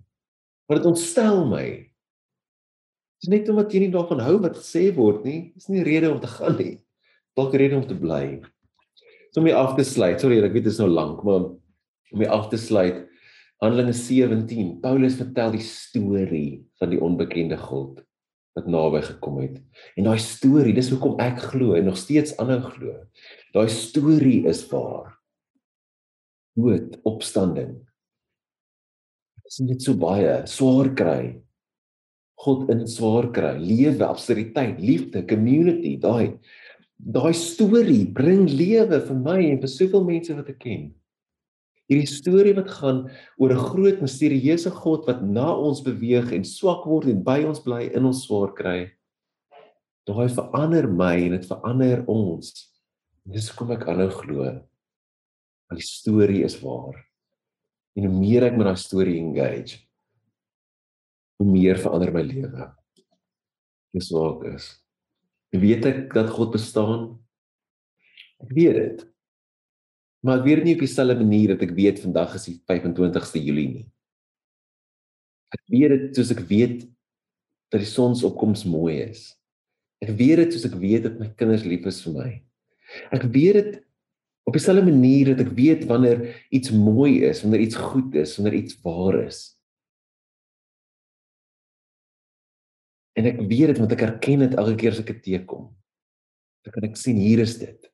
Want dit ontstel my. Dis net omdat jy nie daarvan hou wat gesê word nie. Dis nie rede om te gaan nie. Dalk rede om te bly. So om mee af te sluit. Sorry, ek weet dit is nou lank, maar om mee af te sluit. Handelinge 17. Paulus vertel die storie van die onbekende God wat naby gekom het. En daai storie, dis hoekom ek glo en nog steeds aanhou glo. Daai storie is waar. Dood, opstanding. Dit is net so baie swaar kry. God in swaar kry, lewe, absurditeit, liefde, community, daai daai storie bring lewe vir my en vir soveel mense wat ek ken. Hierdie storie wat gaan oor 'n groot misterieuse God wat na ons beweeg en swak word en by ons bly in ons swaar kry. Daai verander my en dit verander ons. Dis kom ek aanhou glo. Want die storie is waar. En hoe meer ek met daai storie engage, hoe meer verander my lewe. Dis waar ek is. Weet ek dat God bestaan? Ek weet dit. Maar ek weet nie op dieselfde manier dat ek weet vandag is die 25ste Julie nie. Ek weet dit soos ek weet dat die sonsopkoms mooi is. Ek weet dit soos ek weet dat my kinders lief is vir my. Ek weet dit op dieselfde manier dat ek weet wanneer iets mooi is, wanneer iets goed is, wanneer iets waar is. En ek weet dit want ek erken dit elke keer as ek teekom. Dan kan ek sien hier is dit.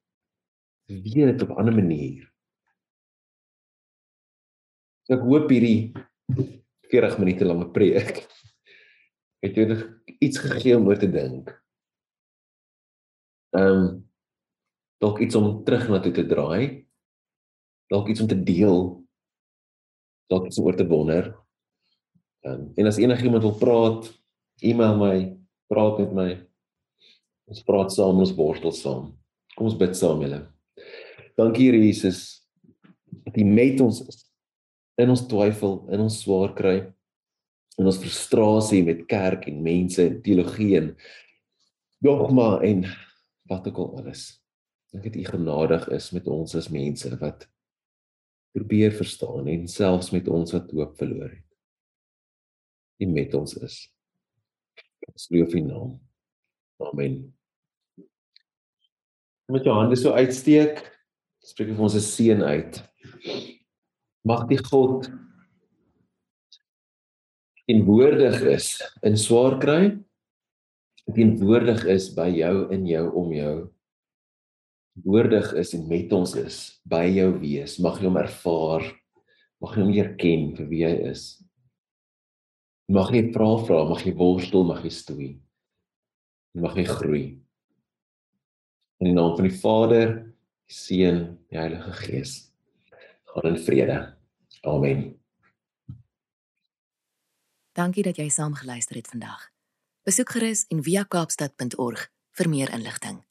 Ek weet dit op 'n ander manier. So ek hoop hierdie 40 minute lange preek het jou iets gegee om oor te dink. Ehm um, dalk iets om terug na toe te draai. Dalk iets om te deel. Dalk iets om oor te wonder. Ehm um, en as enigiemand wil praat, e-mail my, praat met my. Ons praat saam, ons worstel saam. Kom ons bid saam julle. Dankie Here Jesus dat U met ons is. In ons twyfel, in ons swaar kry, in ons frustrasie met kerk en mense en teologie en dogma en wat ook al alles. Dink dit U genadig is met ons as mense wat probeer verstaan en selfs met ons wat hoop verloor het. U met ons is. Ons loof U naam. Amen. Met jou hande so uitsteek, spreek ons 'n seën uit. Mag die God teenwoordig is in swaar kry, teenwoordig is by jou in jou om jou woordig is en met ons is by jou wees mag jy hom ervaar mag jy hom leer ken vir wie hy is Mag jy vra vra, mag jy worstel, mag jy stoei. Mag jy groei. In die naam van die Vader, die Seun, die Heilige Gees. Gaan in vrede. Amen. Dankie dat jy saam geluister het vandag. Besoek gerus en via kaapstad.org vir meer inligting.